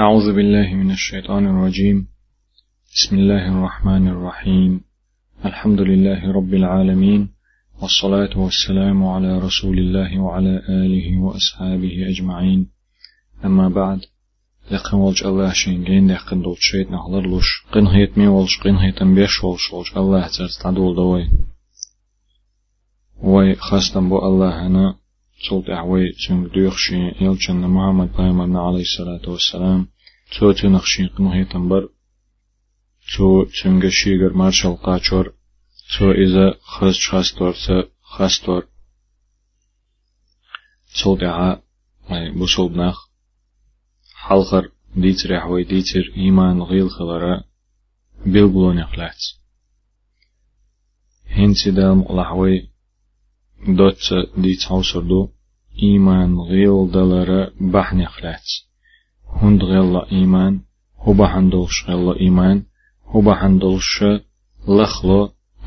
أعوذ بالله من الشيطان الرجيم. بسم الله الرحمن الرحيم. الحمد لله رب العالمين والصلاة والسلام على رسول الله وعلى آله وأصحابه أجمعين. أما بعد يقن ولج الله شينجين يقن دول شيت نحضر لوش. قن هيت مي ولج قن هيت بيش ولج ولج الله ترس تعدول دوي. وي خاصة بو الله هنا. صوت أعوي تنگ دوخشي يلچن محمد پیغمبر عليه الصلاة والسلام. تو تنخشي قن هيت بر تو تنگ شيگر مارشال قاچور. تو إذا خاص خاستور خاستور صوت أعا. بوصوب نخ. حلقر ديتر يحوي ديتر إيمان غيل خلرا بيلبلون يخلات هنسي دام لحوي Dotse die çavşurdu, iman gıldalara bahne xlaç. Hund gılla iman, huba handolş gılla iman, huba handolşa lxlo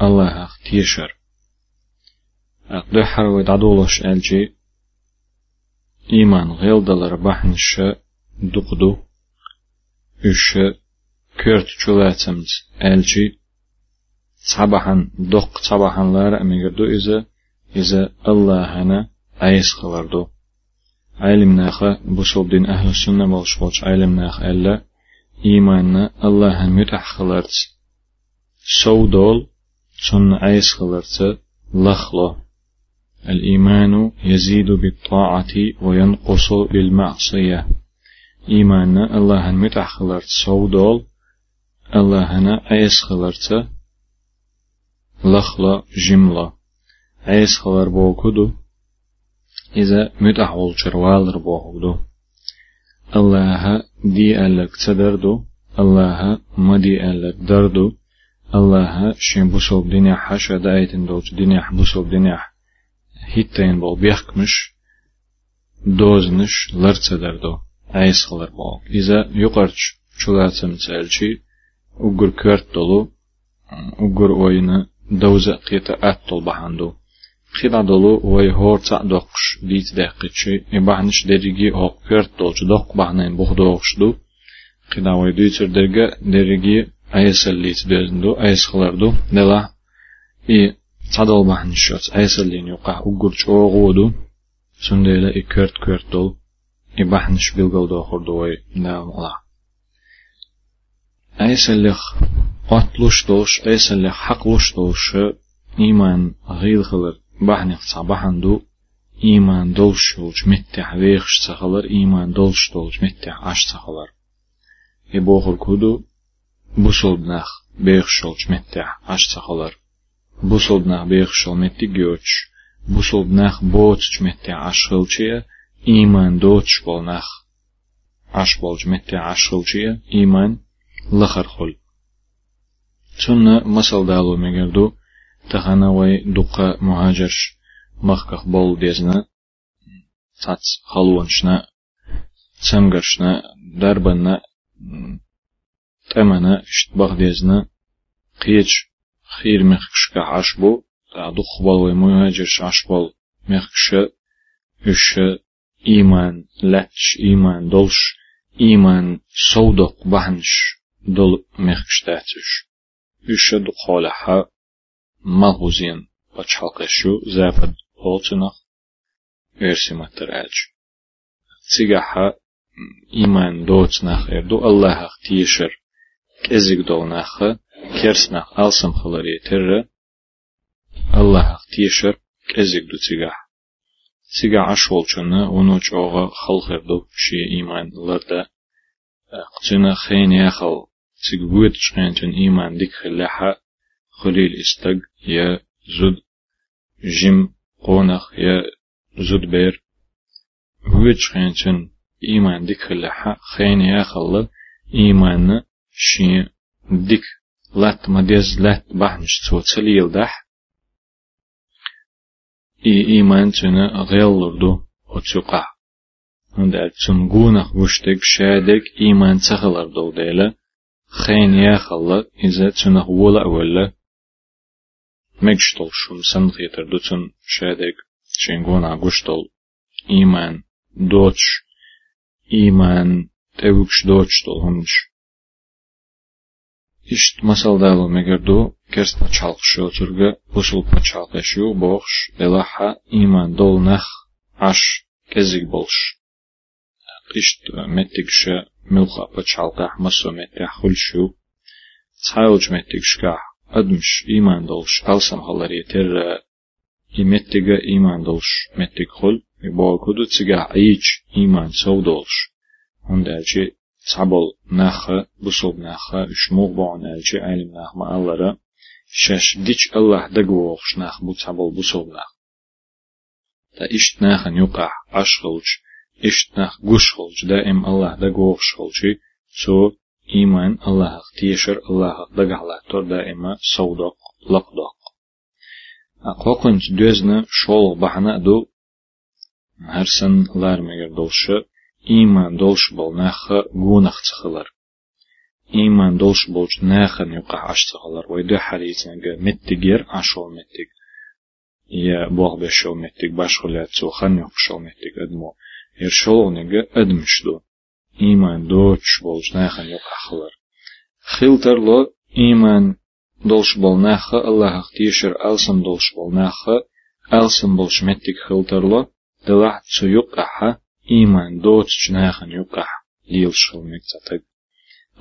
Allah tiyşer. Aqdhar ve dadolosh elci iman gıldalara bahnşa duqdu. Üşe kört çulatsımız elci sabahan doq sabahanlar emegirdu izi إذا الله هنا أيس خبردو علم ناخا بشوب دين أهل السنة بالشبوش علم ناخ ألا إيماننا الله هم يتح خلرت. شو دول شن أيس خلرت لخلو. الإيمان يزيد بالطاعة وينقص بالمعصية. إيماننا الله هم يتح خلرت. شو دول الله هنا أيس خلرت لخلو جملة. جملة أيس خلر بوكدو إذا متح ولشر والر بوكدو الله دي ألك تدردو الله ما دي ألك دردو الله شين بوصوب دنيا حشا دايتن دوج دنيا بوصوب دنيا هيتين بول بيحكمش دوزنش لرت دردو عيس خلر بول إذا يقرش شلاتم تسألشي وقر كرت دولو وقر وين دوزة قيتا أتل بحندو خيدا دولو وي هور تا دوقش ديت دقيتشي يبعنش دريجي هو كرت دولش دوق بحنين بوخ دوقش دو خيدا وي ديتر درجة دريجي عيس الليت بيزندو عيس خلر دو دلا إي تدل بحنشوت عيس اللين يقع وقر شوغودو سنديلا إي كرت كرت دول يبحنش بيلقو دو خردوي نام الله أيسلخ قتلوش دوش أيسلخ حقلوش دوش إيمان غير خلر بحنق صباحن دو إيمان دولش دولش متح ويخش سخلر إيمان دولش دولش متح عش سخلر. يبوخر كودو بوصل بنخ بيخشولش متح عش سخلر. بوصل بنخ بيخشول متي جوش بوصل بنخ بوتش متح عش خلچيه إيمان دوتش بولنخ عش بولج متى عشلجية إيمان لخر خل. تنا مسل دالو مگردو Таханавай дуққа мухаджарш маққақ бол дезіні, цац халуаншна цамгаршна дарбанна тэмана штбах дезіні, қиеч хир дуқ ашбу дух болвай аш бол мехкша үші иман ләтш, иман долш иман соудоқ бахнш дол мехкштәтүш үші дуқалаха malhuzien pač halkashu zafad holčenah versimat rač. Cigaha иман doçnah erdu Allah'a tiyişer kezik dolnahı kersnah alsam halar yeterre Allah'a tiyişer kezik du cigah. Cigah aş holçunu onu çoğa ши иман şi imanlarda qçına xeyni axal cigwet çqençen iman إيمان خليل استق يا زود جيم قونخ يا زود بير هو شخين چون إيمان ديك خلاحة خين يخل إيمان شي ديك لات مديز لات بحنش تو تسليل دح i iman tüne gıllurdu o çuqa. Onda çungunaq vuştek şadek iman çaxılar doldayla. خين يا خلا إذا تنه ولا ولا мечтал, что сантетер дуцун шедек, шенгона гуштал, имен, дочь, имен, тевукш дочь толунш. Ишт масалдайлу мегарду, керст пачалх шиотурга, усул пачалхашу, бохш, элаха, имен, долнах, аш, кезик болш. Ишт метикше, милха пачалка, масо метя хульшу, цайлч метикшка, admüş iman doluş alsam halari terra imettiga iman doluş mettik hol bokudu tsiga ayich iman sav doluş. Hundachi sabol naxa busub naxa ushmuq bonachi alim naxma allara shash dich allah da gwoxsh nax bu sabol busub nax ta isht naxan yuqa ashxulch isht nax gushxulch da im allah da gwoxsh xulchi so إشت ناخ قشغلج دائم الله دقوغش خلجي سو إيمان الله تيشر الله دقع تور دائما صودق لقدق أقوقنت دوزنا شول بحنا دو هرسن لار مگر دولشه إيمان دولش بول ناخا غونخ تخلر إيمان دولش بولش ناخا نيقع عش تخلر ويدو حريتنا متجر عشو متج يا بوغ بشو متج باش خلات سو خن يقشو متج أدمو يرشولو إيمان دوش بولش ناخا يقع خلر إيمان دولش بول ناخا الله اختيشر ألسم دولش بول ناخا ألسم بولش متج خلتر لو دلعت سو يقعها إيمان دوت جناخن يقع ليل شلمك تتق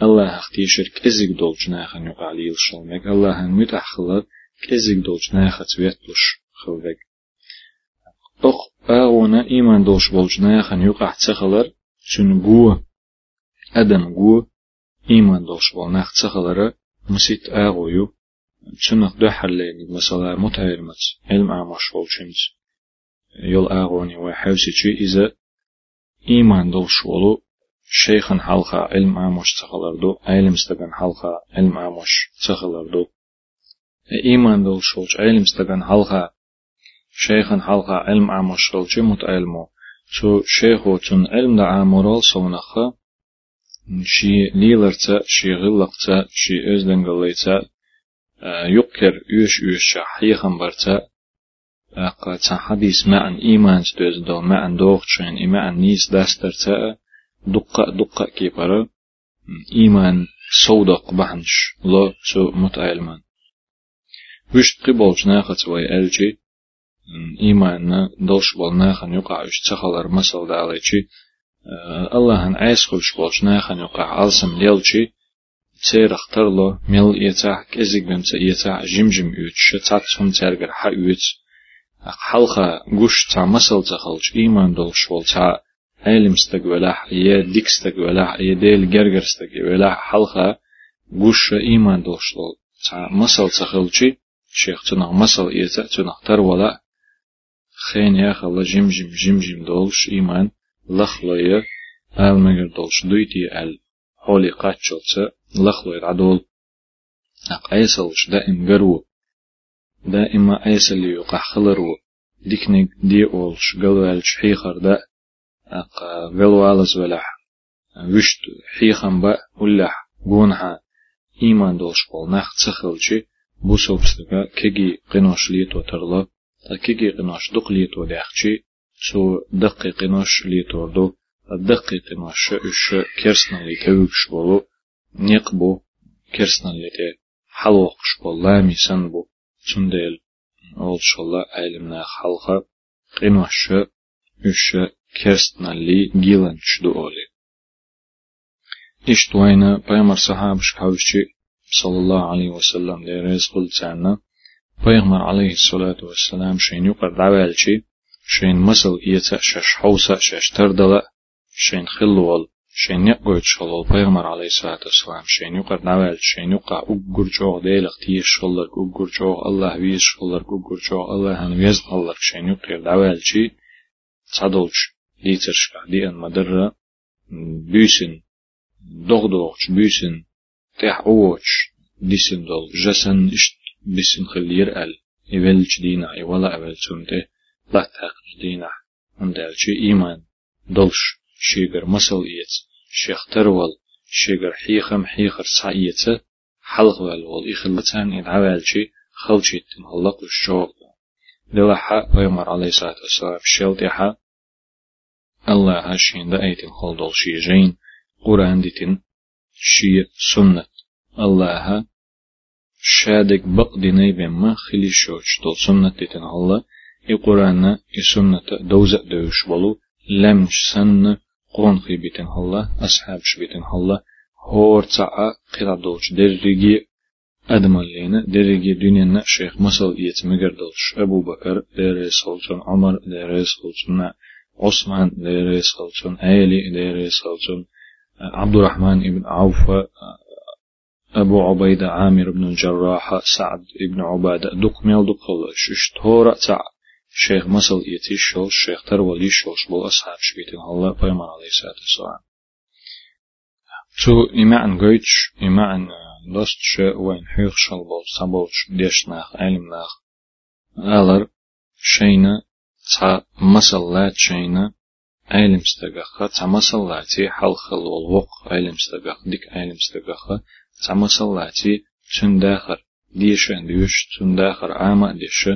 الله اختيشر كزيك دول جناخن يقع ليل شلمك الله هن متأخلت كزيك دول جناخت ويتلش خلبك تخلر شن قوة أدم قوة إيمان دولش بول ناخ تخلر مسيت أغويو شنخ دحر ليني مثلا متعلمت علم عمش بول شنس يول أغوني وحوسي إذا إيمان دول شولو شيخن حلقة علم عاموش تخلردو علم استغن حلقة علم عاموش تخلردو إيمان دول شولش علم استغن حلقة شيخن حلقة علم عاموش شولش متعلمو شو شيخو تن علم دا عامورال صونخة شي ليلرتا شي غلقتا شي أزدنغليتا يقر يوش يوش حيخن برتا أقا حديث معن إيمان ستوز دو معن دوغ شين إيمان نيس داستر تا دقة دقة كيبرا إيمان صودق بحنش لو سو متعلمان وش قبولش ناخت وي ألجي إيمان دلش بول ناخن يقع وش تخلر مسل داليجي الله هن عيس خلش بولش ناخن يقع ألسم ليلجي تير اخترلو ميل يتاح كزيك بمتا يتاح جمجم يوتش تاتهم ترقر حق يوتش حلقة قش تا مسل تخلش إيمان دول شوال تا علم استق ولاح يا ديك استق ولاح يا ديل جرجر استق ولاح حلقة قش إيمان شوال تا مسل تخلشي شيخ تنغ مسل إيتا تنغ تر ولا خين يا خلا جم جم جم جم دولش إيمان لخلية آل مگر دولش دويتي آل حولي قاتشلت لخلية عدول أقايسلش دائم قرو دائما أيس اللي يقع خلرو ديكنيك دي أولش قلوالش حيخر دا أقا قلوالز ولح وشت حيخن با ولح قونها إيمان دولش بول ناخ تسخلشي بو سوبستغا كيجي قنوش ليتو ترلا تا كيجي قنوش دق ليتو داخشي سو دقي قنوش ليتو دو دقي قنوش اش كرسنا لي توكش بولو نيقبو كرسنا لي تي حلوقش بول لامي سنبو تندل أول شلا علمنا خلقة قنوش إش كرستنا لي جيلان شدو أولي إش توينا بيامر صحابش حوشي صلى الله عليه وسلم بيغمر عليه الصلاة والسلام شين يقر دعوالشي شين مسل إيتا شش حوسا شش تردلا شين خلوال شين يقوي شلول بيغمر عليه الصلاة والسلام شين يقر نوال شين يقع أقر جوغ ديلق تيش شلر أقر جوغ الله ويش شلر أقر جوغ الله هن ويز الله شين يقر نوال شي تصدوش ليترش دي أن مدرة بيسن دغدوغش بيسن تح أوش ديسن دول جسن اشت بيسن خلير أل إبلش دينا إولا أبل تنته لا تاقش دينا عندالشي إيمان دلش شيغر مسل إيت شيخ ترول شيغر حيخم حيخر سعيته حلق والول إخلتان إن عوالشي خلشي تنهلق الشوق دلحا ويمر عليه الصلاة والسلام شلتحا الله هاشين دا أيتم خلدول شي جين قرآن ديتن شي سنة الله شادك بقدني بما خلي شوش دول سنة ديتن الله إي قرآن إي سنة دوزة دوش بلو لمش سن قرآن خي بيتن الله أصحاب شبيتن الله هور تعا قرا دولش درجي أدمالينا درجي دنيا شيخ مصل يت مقردلش أبو بكر ديريس خلصون عمر ديريس خلصون عثمان ديريس خلصون علي ديريس خلصون عبد الرحمن ابن عوف أبو عبيدة عامر بن الجراح سعد بن عبادة دق ميل دق شش تورا تع شيخ مصل يتي شوش شيخ ترولي شوش بو أصحاب شبيتين الله بيمان عليه الصلاة والسلام. تو إمعن قيتش إمعن دوست شو وين حيخ شلبول سبولش ديش ناخ علم ناخ. ألر شينا تا مسلات شينا علم استقاخة تا مسلاتي حلخل والوق علم استقاخ ديك علم استقاخة تن داخر ديش ديش تن داخر عاما ديش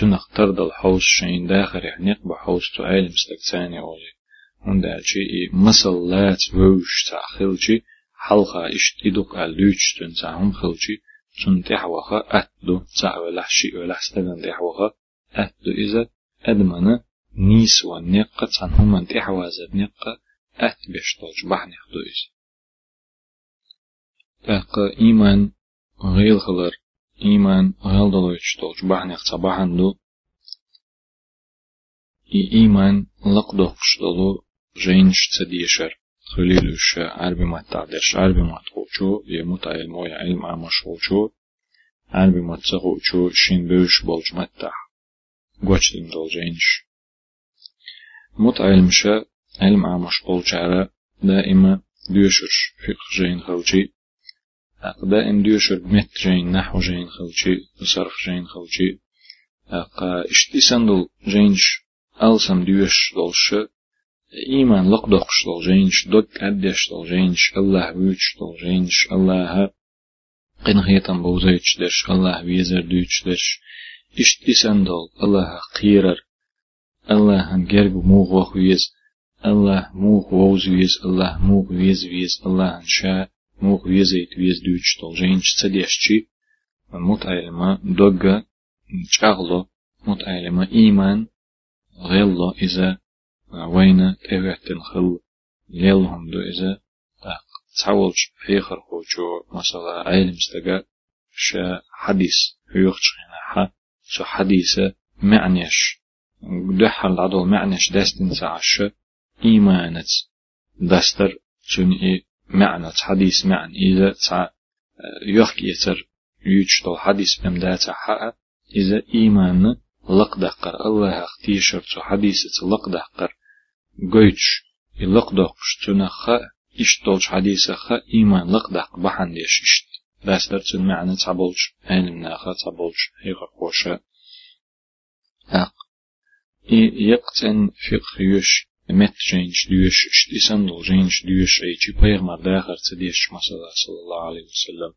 تن اختار دل حوش شين داخر يعني بحوش تو علم استقتاني أولي هندالشي مسلات ووش تأخلشي حلقة اشت إدوك ألوش تن تعهم خلشي تن تحوخة أتدو تعوى لحشي ولحستغن تحوخة أتدو إذا أدمنا نيس ونقة تنهم تحوازة نقة أت بيشتوش بحنخ دو إذا تاق إيمان غيل خلر إيمان غيل دلوش تولش بحنخ تبحن دو إيمان لقدوش دلو جينش تديشر خليلوش عربي ما تعدرش عربي ما تقوشو يموت علم ويا علم عمش قوشو عربي ما تقوشو شين بوش بولج متح قوش دين دول جينش موت علمش علم عمش قوش خلشي دائم ديوشر مت جين نحو جين خلشي صرف جين خلشي. أقا إشتي سندل جينش ألسم ديوش دولش. إيمان لقدقش دول جينش دك أدش دول جينش الله ويش دول جينش الله. قن خيطان بوزيتش درش الله ويزر دوتش درش إشت إسان دول الله قيرر. الله هم جرب موغ وخويز الله موغ ووز ويز الله موغ ويز ويز الله شا موغ ويزيت ويز دوتش دول جينش تديشتشي متعلمة دقة شغلة متعلمة إيمان غيلا إذا وين تبعتن خل يلهم دو إذا تعولش حيخر خوشو مثلا علم استقا شا حديث هيوخش ح شو حديثة معنيش دحر العضو معنيش داستن سعش إيمانت دستر تنئي معنى حديث معنى إذا تع يحكي يتر يجتو حديث بمدات حق إذا إيمان لق دقر الله اختيشر تو حديثة لق دقر قويتش لق دقش تنخ اشتولش حديثة خ إيمان لق دق بحن ديش اشت بس درت معنى تعبولش علم ناخا تعبولش هيغا قوشا أق يقتن فقه يش مت جينش ديوش اشتسن دول جينش ديوش ايجي بيغمر داخر تديش مثلا صلى الله عليه وسلم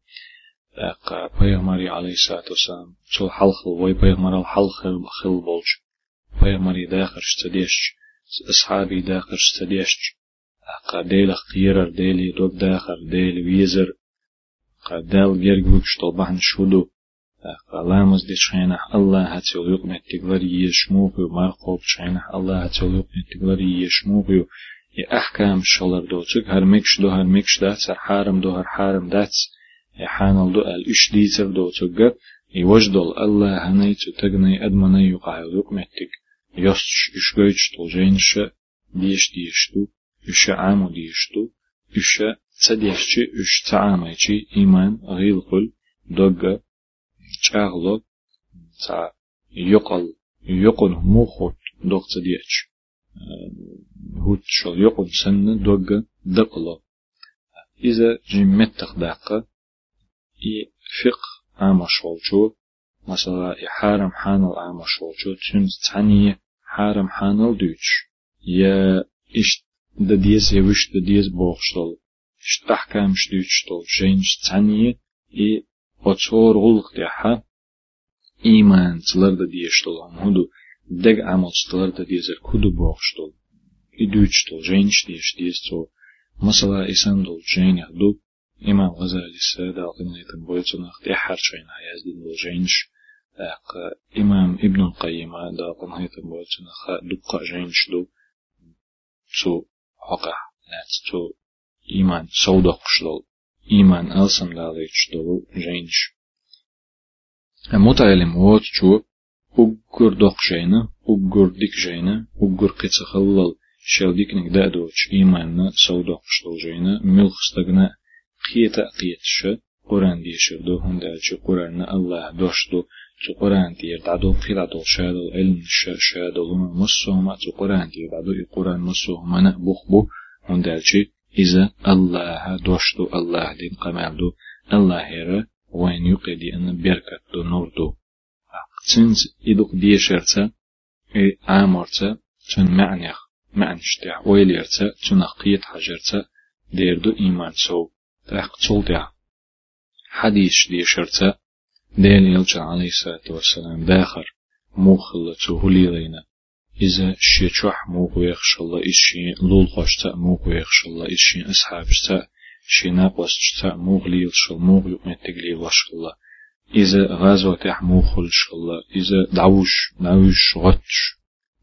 أق بيغمري عليه الصلاة والسلام تول حلخل وي بيغمر الحلخل بخل بولش بيغمري داخر اشتديش أصحابي داخر اشتديش أق ديل خيرر ديلي دوب داخر ديل ويزر أق دال جرق بكش طبعا شودو لامز دي شينح الله هتول يقمت تقدري يشموغ ومرقوب شينح الله هتول يقمت تقدري يشموغ يا أحكام شلر دوتك هر مكش دو هر مكش دات هر حارم دو هر حارم دات يحانل دو ال إش ديتر دوتك يوجدل الله هنيت تغني أدمني يقع يقمتك يسش إش جويتش تلجينش ديش ديشتو إش عامو ديشتو إش تديشتي إش تعاميتي إيمان غيل قل دوغا چاغلو تا يقل يقن موخوت دوغت ديش هوت شو يقن سن دوغا دقلو إذا جمت تخداقة إي فقه عام شولشو مثلا حارم حانل عام شولشو تشن تعني حارم حانل دوتش يا إش دا ديز يوش دا ديز بوخشتل إش أحكام شدوتشتل جينش تعني إي Ho çorğulqdiha imançılar da diyeşdolam hudu deg amalçılar da diyezer kudu boğuşdol. İdüçdol, jenç diyeş diyeşço. Masala esendol jenç hudu İmam Gazali sada qınaytın boyçunaq de har şeyin hayazdin dol jenç. Aq İmam İbn Qayyima da qınaytın boyçunaq dukqa jenç du. Ço haqa, nats ço iman sawda. إيمان سودق شدول إيمان ألسن لاليش دولو جينش متعلم ووت شو أجر دق جينا أجر ديك جينا أجر قيتس خلل شل ديك نك دادوش إيماننا سودق شدول جينا ملخ استغنى قيتا قيتش قرآن دي شردو هندالش قرآن الله دوشدو تو قرآن دير دادو قيدا دير إذا الله دوشدو الله دين قمالدو الله هيرا وين يقدي أن بركة دو نور دو تنز إدوك دي شرطة عامرتا تن معنيخ معنشتع ويليرتا تن قيت حجرتا ديردو إيمان سو تحق تولدع حديث دي شرطة ديل يلجع عليه الصلاة والسلام داخر موخلة هولي لينا إذا شيشوح موقو يخش الله إشي لول خوشتا موقو يخش الله إشي أصحابشتا شي ناقوستا موغلي يلش موغ يؤمتك لي وش الله إذا غازو تح موخلش الله إذا دعوش نعوش غتش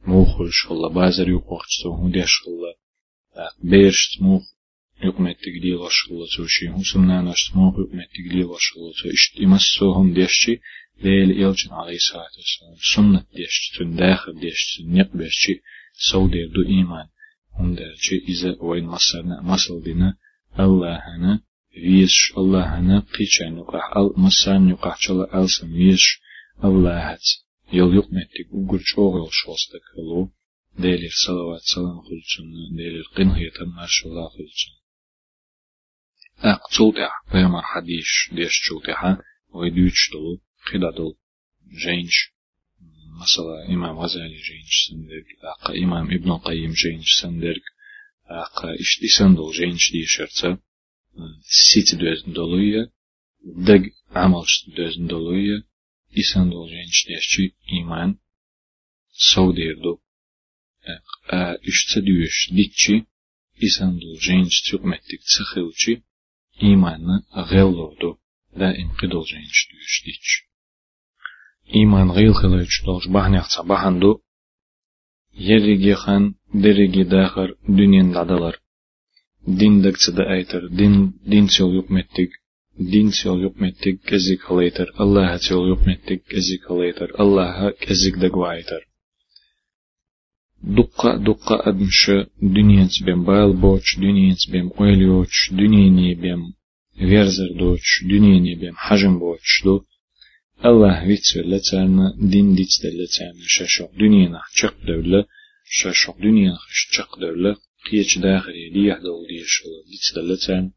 موخلش الله بازر يقوختو هندش الله بيرشت موخ يقمتك لي وش الله توشي هسمنا نشت موغ يقمتك لي وش الله تو إشت ديشتي ليل إلجن عليه الصلاة والسلام سنة ديشت تن داخل ديشت نيق بيشتي سودير دو إيمان هم دالشي إذا وين مصرنا مصل بنا الله هنا ويش الله هنا قيشان يقع ال مسان يقع شلا ألسن ويش الله هت يل يقمتك وقر شوغل شوستك هلو ديلير صلوات سلام خلچن ديلير قنهية مارش الله خلچن أقتلتع بيمر حديش ديش تشلتعها ويدوش دلو خدا دل جينش مثلا إمام غزالي جينش سندرك أقا إمام ابن القيم جينش سندرك أقا إش ديسندل جينش دي شرطة سيت دوزن دولوية دق عملش دوزن دولوية إسندل جينش ديشي إيمان سودير دو أقا إش تدوش ديتشي إسندل جينش تقمتك تسخلشي إيمان غيلور دو دا انقدل иман ғилхылы чудолж бахнях баханду, ериге хан дериге дахыр дүнен дадалар. Дин дакцыда айтыр, дин, дин сел юкметтик, дин сел юкметтик кезик халайтыр, Аллаха сел юкметтик кезик халайтыр, Аллаха кезик дагва айтыр. Дукка дукка адмшы дүниенс бем байл боч, дүниенс бем ойль боч, дүниене бем верзер доч, дүниене бем хажим боч, ду, الله ويتسر لتانا دين ديتس لتانا شاشو دنيا نحشق دولة شاشو دنيا نحشق دولة قيش داخلي ليه دول ديش ديتس لتانا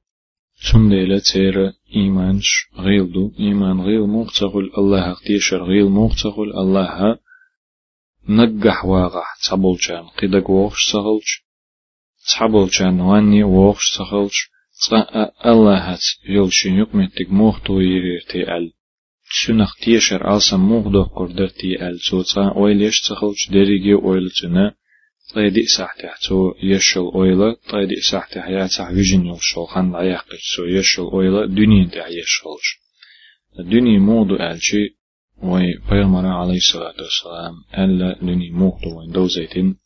ثم ديلا تيرا إيمانش غيل دو إيمان غيل موقتغل الله اختيشر غيل موقتغل الله. نجح واقع تبولشان قدق ووخش سغلش تبولشان واني ووخش سغلش الله هات يلشين يقمتك موختو يريرتي أل. شنخ تيشر ألسا موغدو قردرتي أل توتا ويليش تخلش دريجي ويلتنا طيدي ساحتح تو يشل أويلا طيدي ساحتح يا تح فيجن يوشل خان عياقش تو يشل أويلا دنيا تح يشلش الدنيا موضو ألشي وي بيغمر عليه الصلاة والسلام ألا دنيا موضو وين دوزيتين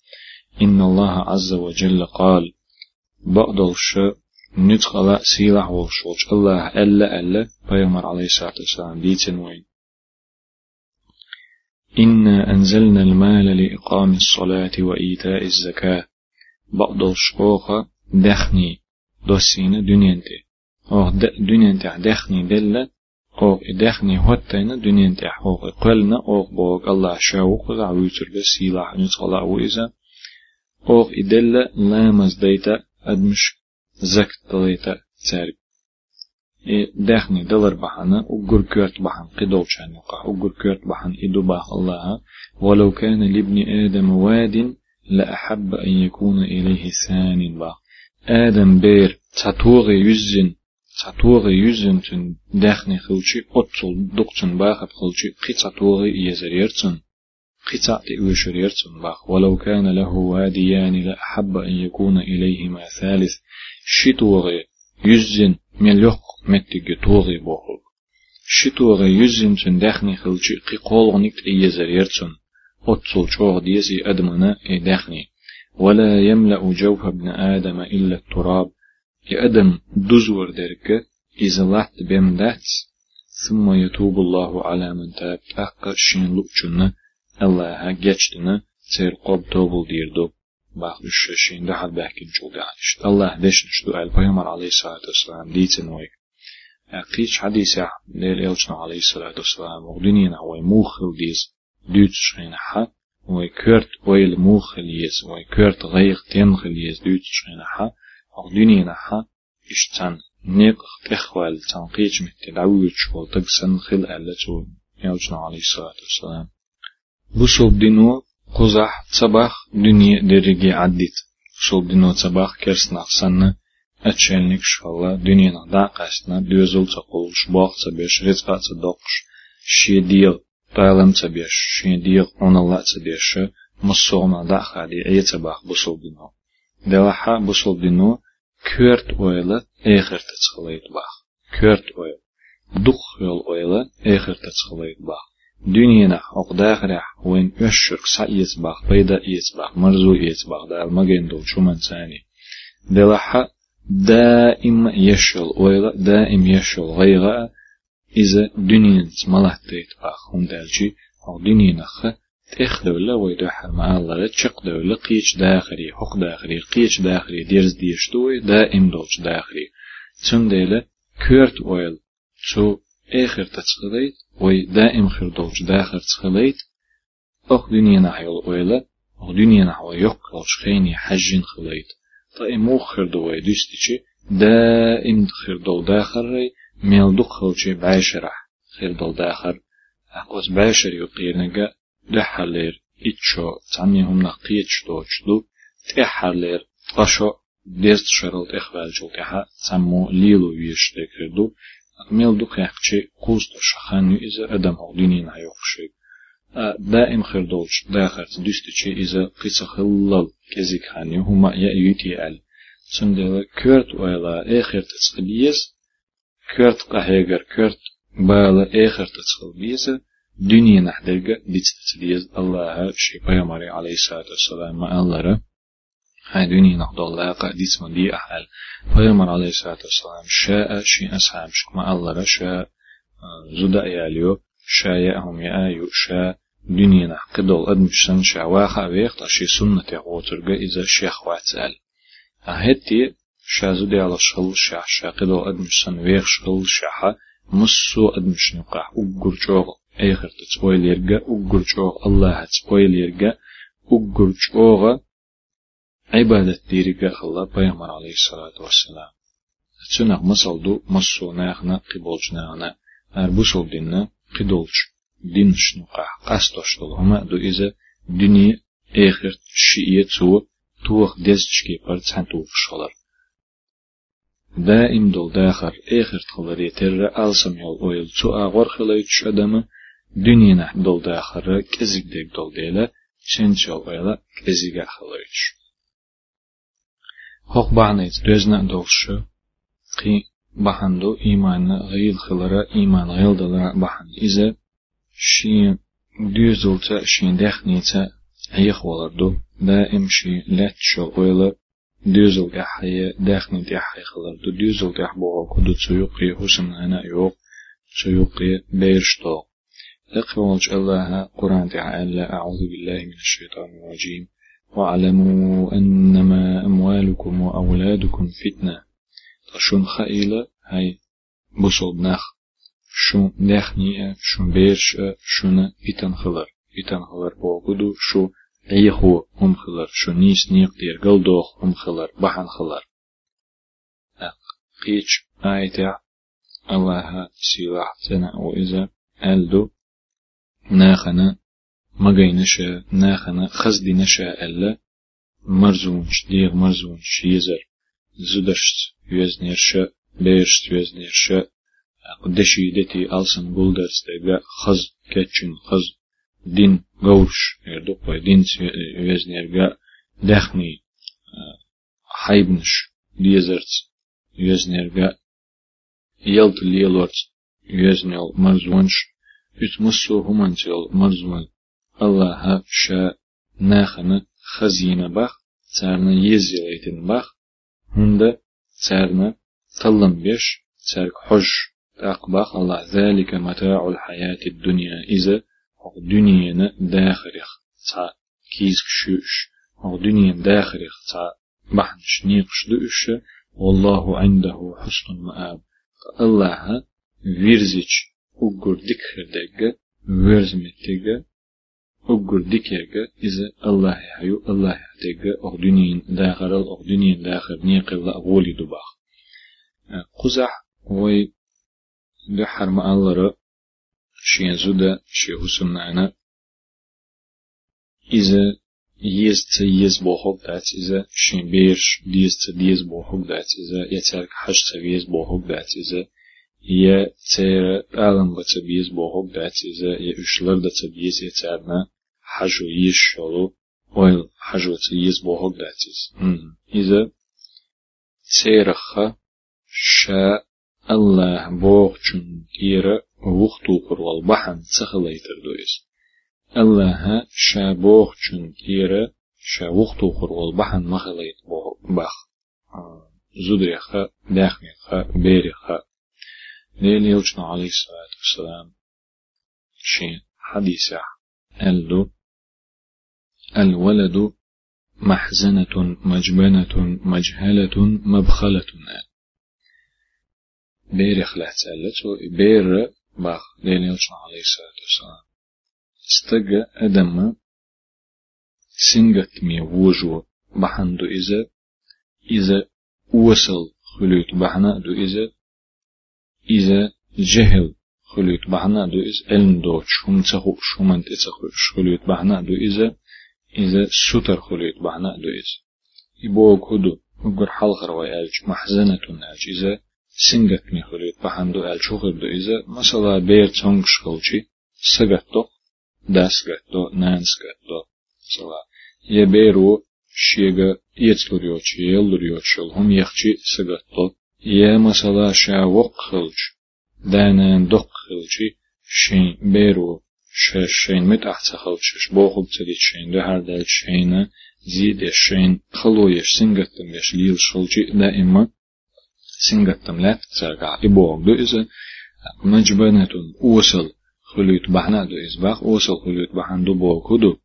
إن الله عز وجل قال بقدلش ندخل سيلح وشوش الله ألا ألا بيغمر عليه الصلاة والسلام ديتن وين إنا أنزلنا المال لإقام الصلاة وإيتاء الزكاة بعض الشقوق دخني دوسين دنينتي أو دنينتي دخني دلة أو دخني هتين دنينتي أو قلنا أو بوغ الله شاوق عويتر بسيلح ندخل عويزة أو إدلة لا مزديتا أدمش زكت دليتا تارك داخني دلر بحنا وقر كورت بحن قدول شان يقع وقر كورت بحن إدو باخ الله ولو كان لابن آدم واد لأحب أن يكون إليه ثان باخ آدم بير تطوغي يزن تطوغي يزن تن داخني خلشي أطل دقتن باخب خلشي قي يزريرتن قطع يرسم باخ ولو كان له واديان لأحب أن يكون إليهما ثالث شتوغي يزن مليق متك توغي بوخل شتوغي يزن تن داخني خلشي قي قولغنك إيزر يرسم أتصل شوغ ديزي أدمنا داخني. ولا يملأ جوف ابن آدم إلا التراب. يأدم دزور درك إذا لحت بهم داتس ثم يتوب الله على من تاب. أقا شين لؤچنا الله جتنا سير قب توبل ديردو باخدش شين ده حد بحكي نشوف دعنش الله دش نشتو البيامر عليه الصلاة والسلام ديتن ويك قيش حديث ليل يلشنا عليه الصلاة والسلام وغدنين هو موخل ديز دوتش شين حد وي كورت ويل موخل يز وي كورت غير تنخل يز دوتش شين حد وغدنين حد اشتن نيق تخوال تنقيج متدعوش والتقسن خل ألتو يلشنا عليه الصلاة والسلام bu shobdino qo'zah sabah dunye derigi аддит. shobdino sabah kersnaqsanni отшельник шала дюнина да касна дюзул цакул шбох цабеш рецка цадокш цабеш шедил онала цадеши мусона да хали эцабах бусулдино делаха шобдино көрт ойлы эгерте цхылайт бақ көрт ойл дух ойлы دنينا أقداغرح وين يشرك سعيت باخ بيدا إيت باخ مرزو إيت باخ دال مجين دول شو من ثاني. دلحا دائم يشل ويلا دائم يشل غيغا إذا دنيا ملحتيت باخ هم دالجي أو دنينا خ تخ دولة ويدوح مع الله تشق دولة قيش داخلي حق داخلي قيش داخلي ديرز ديشتوي دائم دولش داخلي. تن ديلا كورت ويل تو آخر تتخليت وي دائم خير دوج داخل تخليت أخ دنيا نحيو ويلا أخ دنيا نحو يقل شخيني حج خليت طيب مو خير دو وي دوستيشي دائم خير دو داخل ري ميل دخل شي بعشرح خير دو داخل أقوس بعشر يقيرنجا دحلير إتشو تعميهم نقيتش دوش دو تحلير تقشو ديست شرط إخوال جوكها تسمو ليلو ويش دكردو ميل دوك يحكي قوست شخان إذا أدم أغدينين هيوخشي دائم خير دولش داخل تدوستشي إذا قيس خلال كزيك خاني هما يأيوتي أل. سندل كورت ويلا آخر تتسخبيز كورت قهيجر كورت بالا آخر تتسخبيز دنيا نحدرجة ديتستديز الله شي بيامري عليه الصلاة والسلام الله هاي دنيا نقد الله قاديس من دي أحل پیامبر علیه الصلاة والسلام شاء شي أصحاب شكما الله شاء زدا ياليو شاء يأهم يأيو شاء دنيا أدمشتن شاء واخا ويخت أشي سنة يغوترغ إذا شيخ واتسأل أهتي شاء زدا على شغل شاء شاء قدول أدمشتن ويخ شغل شاء مسو أدمشن قاح أقر جوغ آخر تتبويل يرغا أقر جوغ الله تتبويل يرغا أقر جوغ عبادة ديرك الله بيامر عليه الصلاة والسلام تسنق مصلدو مصو ناخنا قبولش ناخنا أربوسو دينا قدولش دينش نقاح قاستوش هما دو إذا دنيا آخر شيئة سوى توخ دزشكي بر تسان توخ شغلر دائم دول داخر آخر تخلر يتر ألسم يول أويل تو أغور خلايتش أدم دنيا نح دول داخر كزيك ديك دول ديلا سنشل أويلا كزيك Hoc banet dwezna dovshu qi bahandu imanı gıyıl xılara iman gıyıl dalara bahan ize şi düzülçe şi dexnice ayıq olardu da imşi letşo oyla düzül gahayı dexni dehayı xılardu düzül gah boğa kudu çuyuq qi husumlana yoq çuyuq qi beyrştoq Aqwa Allah Quran Teala A'udhu billahi minashaitanir racim واعلموا أنما أموالكم وأولادكم فتنة. تشون خائلة هاي بصوب نخ شون نخني شون بيرش شون بيتن خلر بيتن خلر بوغدو شو عيخو هم خلر شو نيس نيق دير قلدوخ هم خلر بحن خلر قيش آية الله سلاح تنا وإذا ألدو ناخنا مجينشا ناخنا خزدي نشا ألا مرزونش ديغ مرزونش يزر زدشت يوزنيرشا بيرشت يوزنيرشا قدشي دتي ألسن بولدرز تيغا خز كتشن خز. دين غورش يردو قوي دين يزنيرغا دخني حيبنش ديزرت يزنيرغا يلت ليلورت يزنيل مرزونش. يتمسو همانتيل مرزون. الله شا ناخنا خزينة بخ تارنا يزيليتن بخ هند تارنا تلم بيش تارك حج أقبخ الله ذلك متاع الحياة الدنيا إذا دنيا داخرخ تا كيز شوش أو دنيا داخرخ تا بحنش نيقش دوش والله عنده حسن المآب. الله ويرزيج أقر دكخر دقة أقر دكيرقة إذا الله حيو الله دقة أو دنيا داخر أو دنيا داخر نيق الله أولي دباخ قزح وي دحر ما الله شين زودا شي حسن معنا إذا يز تا يز بوحوك دات إذا شين بيرش ديز تا ديز بوحوك دات إذا يترك حش تا يز بوحوك دات إذا يا تير ألم بتبيز بوحوك دات إذا يا أشلر دا تبيز يترنا حجو يشلو ويل حجو تيز بوحوك دات إذا تيرخ شا الله بوخچون تيرا وقتو قرول بحن تخليتر دويس الله شا بوخچون تيرا شا وقتو قرول بحن مخليت بخ. زدريخا داخميخا بيريخا ليل يوجنا عليه الصلاة والسلام شين حديثة ألو الولد محزنة مجبنة مجهلة مبخلة. بير خلعت سألته بير باخ ليل يوجنا عليه الصلاة والسلام استجى أدم سنجت مي وجو بحندو إذا إذا وصل خلوت بحنا دو إذا إذا جهل خلوت بحنا دو إذا علم دوش هم تخو شومن تتخو بحنا دو إذا. إذا ستر خلوت بحنا دو إذا يبوك هدو وقر حلقر ويالج محزنة ناج. إذا سنجت مي خلوت بحندو أل شوخر دو إذا مثلا بير تونغش خلوشي سجتو داسجتو نانسجتو مثلا يبيرو شيغا يتلوريوچ يلوريوچل هم يخچي سجتو يا مثلا شا وق خلج دانا دق خلجي شين بيرو شين مت أحسن خلجش بوخل تدي شين ده هر دل شين زيد شين خلو يش سنجتم يش ليل شلجي دائما سنجتم لا تسرقع إبوغ دو إذا مجبنة أوصل خلوت بحنا دو إزباخ أوصل خلوت بحن دو بوكودو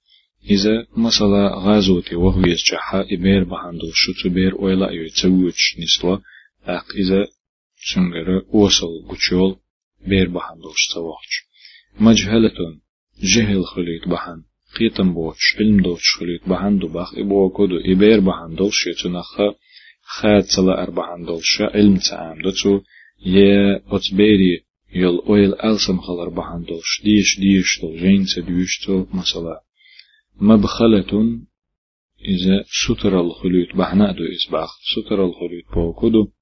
إذا مثلا غازوتي وهو يسجحها إبير بحن دو. شتو بير أويلا يتسويش نسوا أق إذا سنجر وصل قتشول بير بحن دوش سواحش مجهلة. جهل خليت بحن. قيتم بوش. علم دوش خليت بحن. دو بخ إبو كودو إبير بحن. دوش يتنخ خاد صلا أربحن دوش. علم تعام. دوتو. يا أتبيري. يل أويل ألسم خلر بحن. دوش. ديش ديش تو. جين سديش تو. مثلا مبخلة إذا ستر الخليط بحنا دو إسباخ. ستر الخليط بوكودو.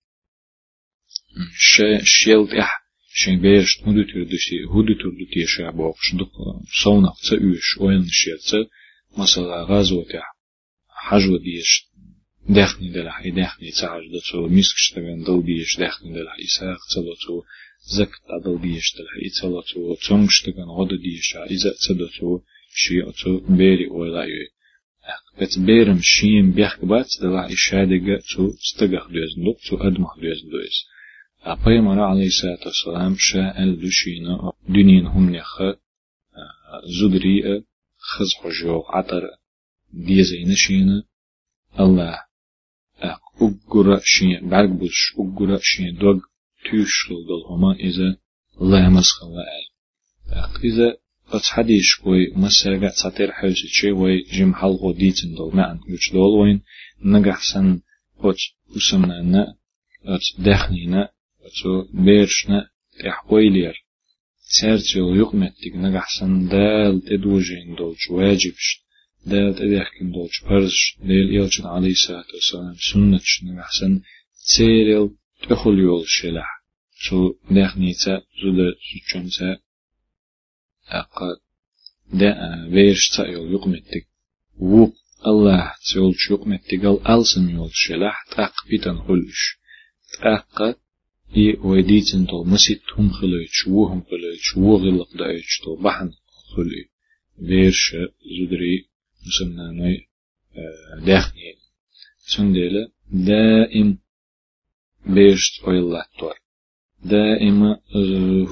شيلت إح. شين بيرش هدو تردشي هدو تردتي شعبوك شدق صونق تأوش وين شيلت مثلا غازو تح حجو ديش داخني دلح داخني تعج دتو مسكش تبين دل ديش داخني دلح إساق تلتو زكت دل ديش دلح إتلتو تونش تغن غد ديش إذا تدتو شيئتو بيري ولايوي بس بيرم شين بيحك بات دلع إشادة تو استغخ دوزن دو تو أدمخ دوزن دوز Peygamber aleyhissalatu vesselam şa el düşine dünyen hum nexe zudri خز حجو عطر ديزين شينا الله أقرأ شين برق بوش أقرأ شين دوغ تيش دل هما إذا الله مسخ الله إذا أتحديش وي مسرقة تعطير حوش شي وي جم حلقو ديتن دول معن يوش دول وين نجح سن أت وسمنا أت دخنينا تو بيرشنا تحويلير سيرتيو يقمتك نجحسن دال تدوجين دولش واجبش دال تدحكن دولش برش ديل يلشن عليه الصلاة والسلام سنتش نجحسن تسيريل تخل يول شلح تو دخنيتا زودة سوچونتا أقا دا ويرش تأيول يقمتك ووق الله تيولش يقمتك قال ألسن يولش لح تأق بيتن خلش تأق إي ويديتن تو مسيت هم خلوش وهم خلوش وغلق دايش تو بحن خلي ويرش زدري مسمنا نوي داخني سنديلة دائم بيشت ويلاتور دائم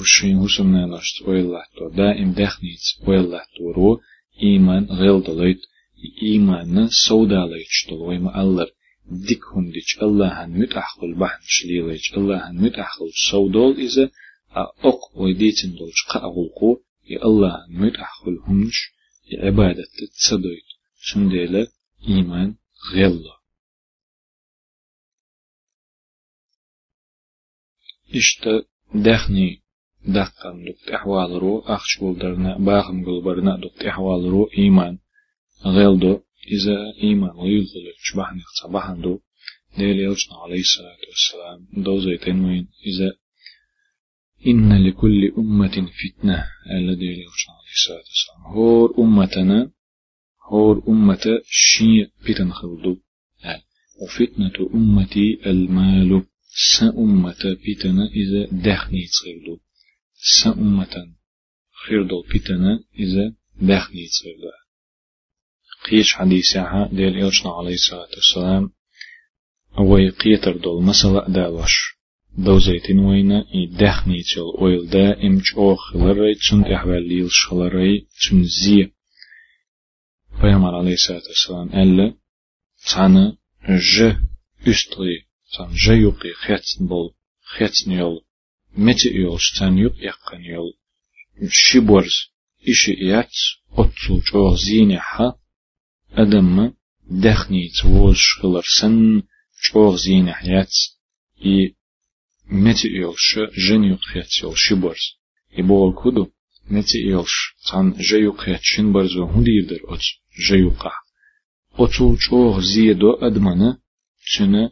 هشين هسمنا نشت ويلاتور دائم دخنيت ويلاتورو إيمان غيل دليت إيمان سودا ليتش ويما الله ديك هنديش الله هن متأخل بحن شليليش الله هن متأخل سودول إذا أق ويديتن دولش قاقلقو يا الله هن متأخل همش عبادة تصديت شنديلة إيمان غيلا. إشتا دخني دقم دكت أحوال رو أخش بولدرنا باخم قلبرنا دكت أحوال رو إيمان غيلدو. إذا إيمان ويغلو شبحن يخصبحن دو ديل يلجنا عليه الصلاة والسلام. دو زيتين وين إذا إن لكل أمة فتنة الذي يلجنا عليه الصلاة والسلام. هور أمتنا هور أمة شيء بتن خلدو وفتنة أمتي المال. سأمة بيتنا إذا دخني تصيردو سأمة خيردو بيتنا إذا دخني تصيردو قيش حديثها ديل إلشنا عليه الصلاة والسلام أوي قيتر دول مسألة دالوش دوزيتين وينا إي دخني تل أويل دا إمج أو خلري تشن إحوال ليل شخلري تشن زي. پیغمبر عليه الصلاة والسلام ألا تانا ج üstri san jayuqi khetsen bol khetsen yol meti yol stan yuq yaqqan yol shibors ishi yats otsu çoğ zine ha adamma dakhni twoz khlar san çoğ zine yats i meti yol sh jen yuq khets yol shibors i bol kudu meti yol san jayuq khetsin barzo hundirdir ots jayuqa otsu çoğ ziyedo admana tüne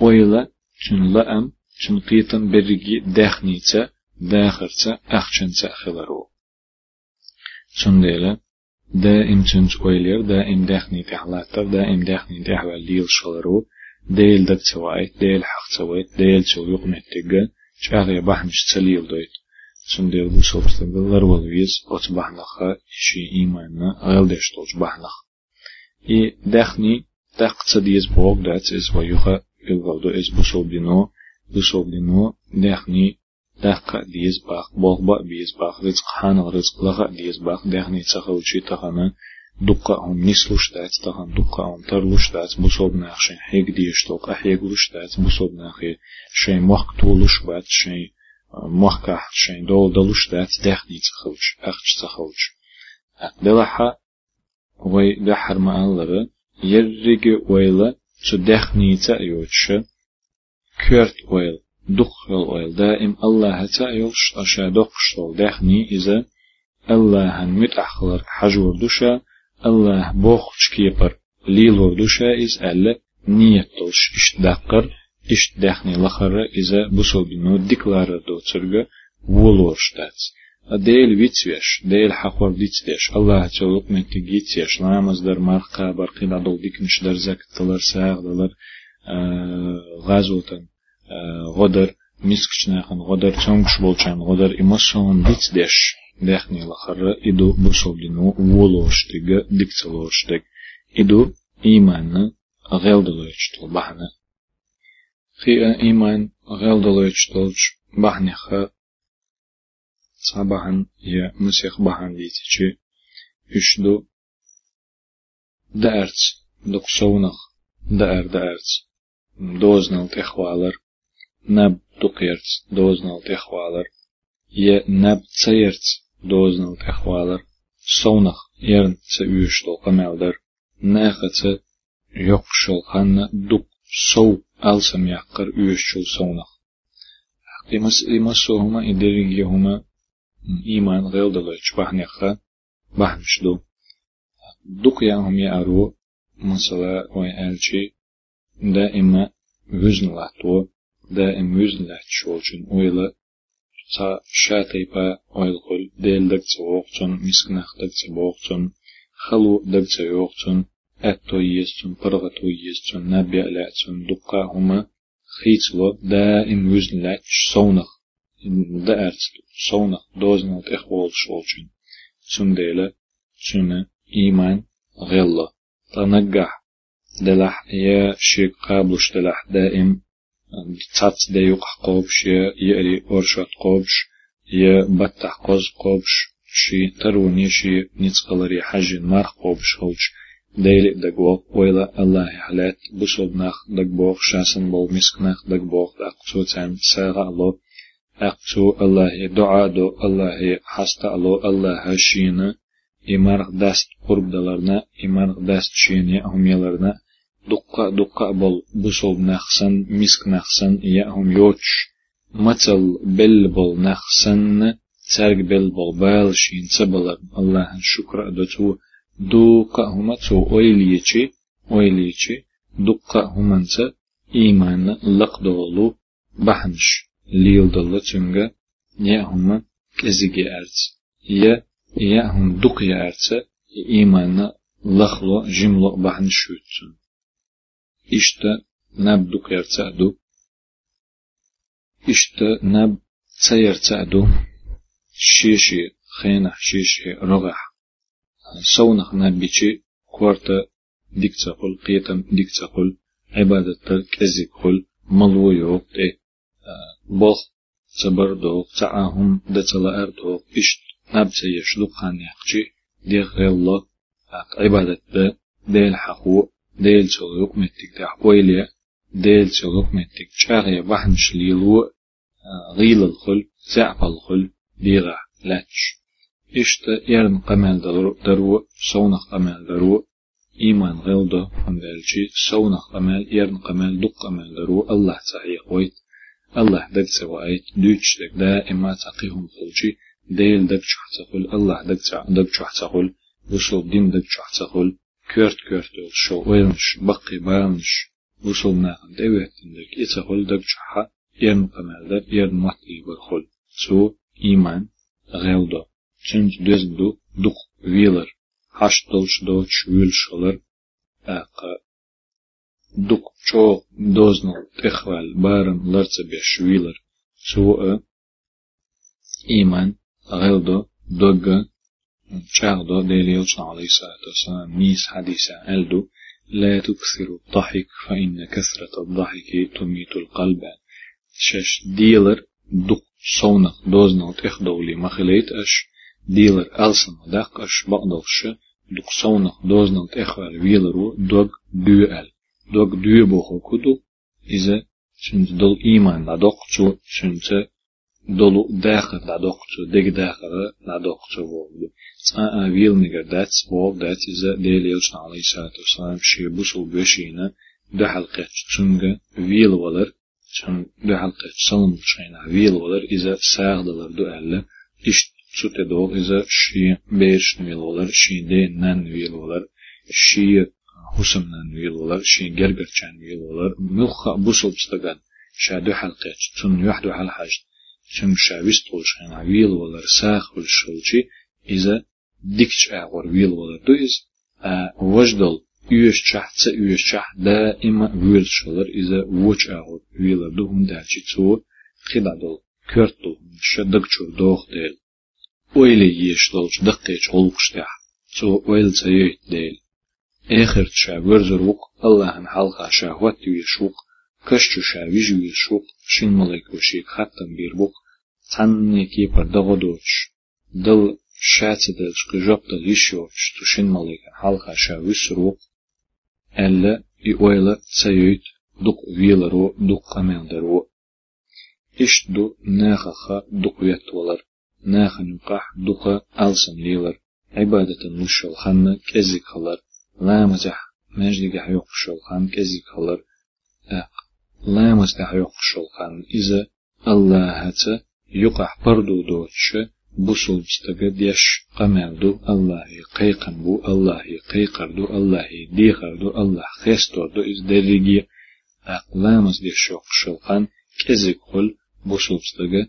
ويلا چون لأم چون قيتن برگي داخنيتا دائم چنج ويلير دائم داخني تحلاتر دائم داخني تحوال ليل شلرو ديل دك توايت ديل حق توايت ديل چو يقمت تيجا شاغي بحنش تسليل دويت چون ديل بو سوبستغلر والويز اوت بحنخا شي إيماننا غيل دشتوش بحنخ إي داخني دق تديز بوغ دات إز ويوخا الغلدو اس بوسوبدينو بوسوبدينو دخني دق ديز باخ بوغ با بيز باخ رزق حان رزق لغا ديز باخ دخني تخوشي تخنا دقا هم نسلوش دات تخن دقا هم ترلوش دات بوسوب ناخشين حيق ديش توق أحيقلوش دات بوسوب ناخي شين موخ تولوش بات شين موخ كح شين دول دلوش دات دخني تخوش أخش تخوش دلحا وي دحر ما الله يرق ويلا شو دخنيتا يوتش كيرت ويل دخل ويل دائم الله تأيلش أشا دخشتول دخني إذا الله متأخلر حجور دوشا الله بوخش كيبر ليلور دوشا إز ألا نيتولش إش دقر إش دخني لخر إذا بسو بنو ديكلار دو ترغى ولورش داتس ديل ويتسويش ديل حقور ديتسويش الله تعالى مكي جيتسويش نامز در مرقى برقي لدول ديكنش در زكت تلر ساغ دلر غازوتن. غدر مسكشناخن غدر تونكش بولچان غدر إمسون ديتسديش دخني لخر إدو بسولينو ولوش ديگه ديكتلوش ديگ إدو إيمان غيلدلوش تل بحنا خي إيمان غيلدلوش تلش بحنخه صباحا يا مسيخ بحان ديتشي يشدو دارت دق سونخ دأر دارت دوزنال تخوالر. نب دقيرت دوزنال تخوالر يا نب تسيرت دوزنال تخوالر سونخ يرن تسيوشتو قمالدر ناخت يقشل خان دق سو ألسم يحقر يوشل سونخ قيمس إمسوهما إدريجيهما إيمان غير دلوش بحنيخا بحنشدو دوك ياهم يأرو مثلا وين ألشي دائما وزن لاتو دائما وزن لاتشولشن ويلا تا شاتي با ويلقل ديل دكت وقتن مسكنخ دكت بوقتن خلو دكت يوقتن أتو يستن برغتو يستن نبيع لاتن دقا هما خيتلو دائم وزن لاتش صونخ دارت صونخ دوزن تخوال شولشن سنديلة سنة إيمان غلة تنجح دلح يا شيك قابلش دلح دائم تات دا يقح قوبش يا يأري أرشات قوبش يا بتح قوز قوبش شي تروني شي نتقلري حاجة مارخ قوبش هوش ديلي دقوق ويلا الله حلات بصوب ناخ دقبوق شاسن بول مسك ناخ دقبوق دقتو تام ساغا الله أقتو الله دعاء دو الله حستا الله الله هشينا إمارغ داست قرب دلرنا إمارغ داست شيني هم يلرنا دقة دقة بول بصوب نخسن مسك نخسن يأهم يوتش مثل بل بول نخسن ترق بل بول بال شين تبلر الله شكر أدتو دقة هما تو أويليتشي أويليتشي دقة هما انت إيمان لقدولو بحنش. ليل دلة تنجا يأهم كزيجي أرت. يا يأهم دقيا أرت إيمان لخلو جملو بحن شوتون إشتا نب دقيا أرتعدو إشتا نب تسير تعدو شيشي خينح شيشي رغح سونخ نبيشي كوارتا ديك تقول قيتم ديك تقول عبادة كزيك قل ملو يوق إيه بوخ تبر دوق تعاهم دتلا أردوق إشت نبسي يشلق خان يحقشي دي غير الله عبادة ديل حقو ديل سلوك متك تحويليا ديل سلوك متك شاغي بحن شليلو غيل الخل زعب الخل ديغا لاتش. إشت يرن قمال درو سونخ قمال درو إيمان غلدو فندالشي سونخ قمال يرن قمال دق قمال درو الله صحيح ويت. الله دك سوايت دوتش دك دائما تقيهم خلشي ديل دك شحتقول الله دك دك شحتقول وصل دين دك شحتقول كورت كورت شو وينش بقي بانش وصل ناقن دوت دك إتقول دك شحا يرن قمال در يرن مطلي بالخل سو إيمان غيلدو تنج دزدو دق ويلر هشتلش دوتش ويلشلر أقا دق چو دوزنل تخوال بارن لرڅ بيش ويلر سو إيمان غلدو دوغ شاغدو ديليو عليه الصلاة والسلام ميس حديثة ألدو لا تكثروا الضحك فإن كثرة الضحك تميت القلب شش ديلر دق صونق دوزنل تخدولي مخليت أش ديلر ألسن دق أش بقدلش دق صونق دوزنل تخوال ويلرو دوغ دوال دوغ دو بوخو كدو إذا سنت دل إيمان لدق تو سنت دلو داخل لدق تو دق داخل لدق تو وغدو سا ويل نگر داتس وغ دات إذا ديليل عليه الصلاة والسلام شي بوسو بوشينا ده حلقة تنجا ويل ولر تن ده حلقة سلم شينا ويل ولر إذا ساغ دلر دو ألا إش تسوت دوغ إذا شي بيرش ويل ولر شي دين نان ويل ولر شي حسمنان ويل ولر شي جرجر كان ويل ولر. ملخ بوصل بستغان شادو حلقة تن يحدو حل حاج تن شاويس طولش هنا ويل ولر ساخ والشولشي إذا ديكش أغور ويل ولر دو إز وجدل يوش شح تس يوش شح دائما ويل شولر إذا وش أغور ويل دو هم دالشي تو خدادل كرتو شدق شور دوخ ديل ويلي يشلوش دقيش هولقش تاح تو ويل تيوت ديل آخر تشاور زروق الله حلقة شهوات يشوق كشتو شاويج يشوق شين ملك وشيك ختم بيربوق تاني كي بردغو دوش دل شات دلش قجاب دل يشوش تشين ملك حلقة شاويج زروق ألا يويلا تسيوت دق ويلرو دق أمين درو إش دو ناخخ دق يتولر ناخ نقاح دق ألسن ليلر عبادة المشل خنا كزي خلر لا مزح مجد يحيق شلخان كزي خلر أق لا مزح يحيق شلخان إذا الله يقع بردو دوتش بوصل بستقد يش قمردو الله قيقن بو الله قيقردو الله ديخردو الله خيستوردو إز دريجي أق لا مزح يحيق شلخان كزي خل بوصل بستقد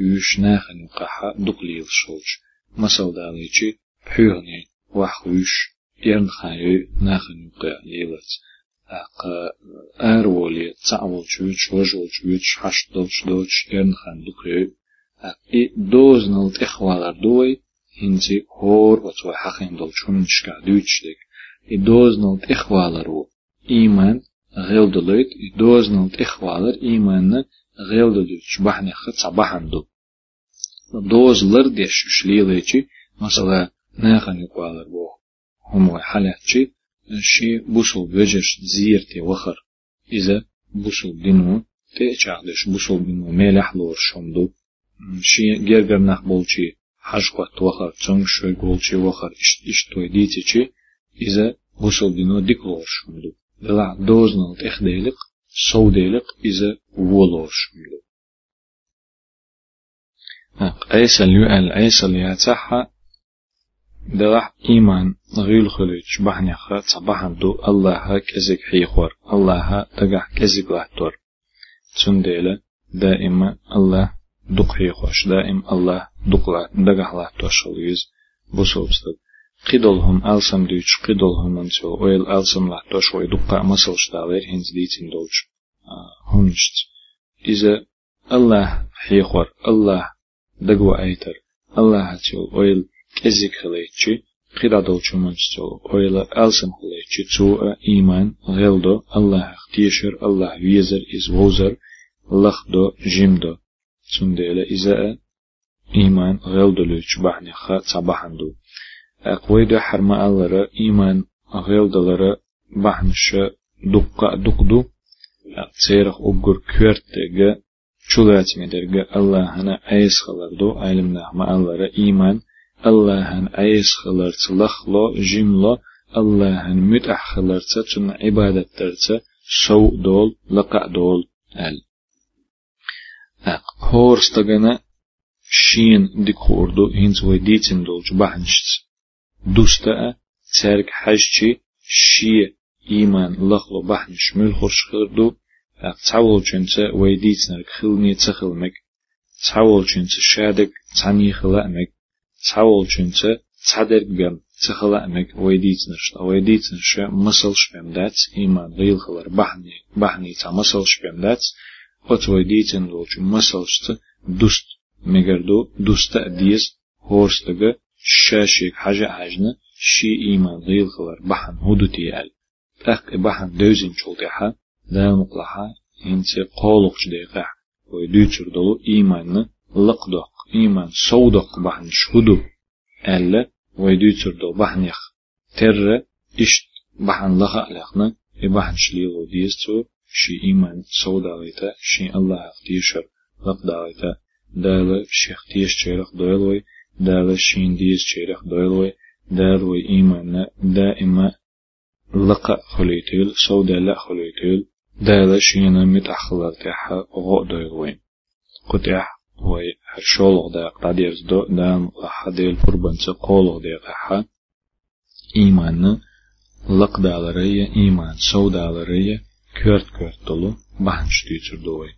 يوش ناخن قحا دقليل شولش مسل داليچي بحيوني وحوش يرن خايو ناخن يقع ليلت. أق أرولي تعول شوش وجول شوش حش دوش دوش يرن خان دقيو أق إي دوز نلت إخوالر دوي هنزي هور وتوي حقين دول شون نشكا دوش ديك إي دوز نلت إخوالر و إيمان غيل دلويت إي دوز نلت إخوالر إيمان غيل دلويت بحني خد صباحن دو دوز لردش شليليچي مثلا ناخن يقوالر بو هم حالاتشي شي بوصل بجش زيرتي وخر. إذا بوصل بينو تيچاقدش بوصل بينو ميلح لور شمدو. شي جرجر نخ بولچي حشقت وخر تنگ شوي بولچي وخر إش إش توي ديتيچي إذا بوصل بينو ديك لور شمدو. دلع دوزنال تخديلق سوديلق إذا ولور شمدو. قيس اليؤل قيس الياتحة دلح إيمان غيل خلوش بحني خا صباحا دو الله كزك حيخور الله دقح كزك لحتور تنديلة دائما الله دق حيخوش دائم الله دق دقح لحتور شليز بوسوبستد قيدلهم ألسم ديش قيدلهم انتو ويل ألسم لحتوش وي دقا مسلش دالير هنز ديتين دولش هنشت إذا الله حيخور الله دقوا أيتر الله تيول ويل خليتشي قيدا دولشو منشتو ويلا ألسم خليتشي تو إيمان غيلدو الله اختيشر الله ويزر إز ووزر لخدو جيمدو تنديلا إذا إيمان غيلدو لوش بحني خا صباحندو أقويدو حرما ألرا إيمان غيلدو لرا بحنش دقا دقدو تيرخ أقر كورتغا چولات مدرغا الله هنا أيس خلردو علمنا ما ألرا إيمان اللهن عيس خلرت لخلو جملة اللهن متح خلرت تن عبادة ترت سو دول لقع دول ال أق هورس تغنى شين ديك خوردو هنز ويديتن دول جبحنشت دوستا تارك حجتي شي إيمان لخلو بحنش ملخوش خردو أق تعول جنت ويديتن خلني تخلمك تعول ويديت نش مسل شبم دات إيمان غيل خلر بحني بحني تا مسل شبم دات وت ويديت نلوچ مسل شت دوست مگردو دوست ديز هورستگه شاشيك حاجة عجنة شي إيمان غيل خلر بحن دوزين چولتها دا مقلحا هنسي قولق جديقه ويدوچر دولو إيمان لقدق إيمان صودق بحن شهدو ألا ويدوتر دو بحن يخ. تر إشت بحن لغا ألقنا إبحن شليغو ديستو شي إيمان صودا غيتا شي الله اختيشر لق داغيتا دالا شي اختيش چيرخ دويلوي دالا شين ديز چيرخ دويلوي داروي إيمان دائما لقا خليتيل صودا لا خليتيل. دالا شينا متأخلال تاحا غو دويلوين قطع وي هرشولغ دا قديرز دو دام حديل قربان تقولغ دي قحا إيمان لق دالرية إيمان سو دالرية كورت كورت دلو بحنش تيتر دوي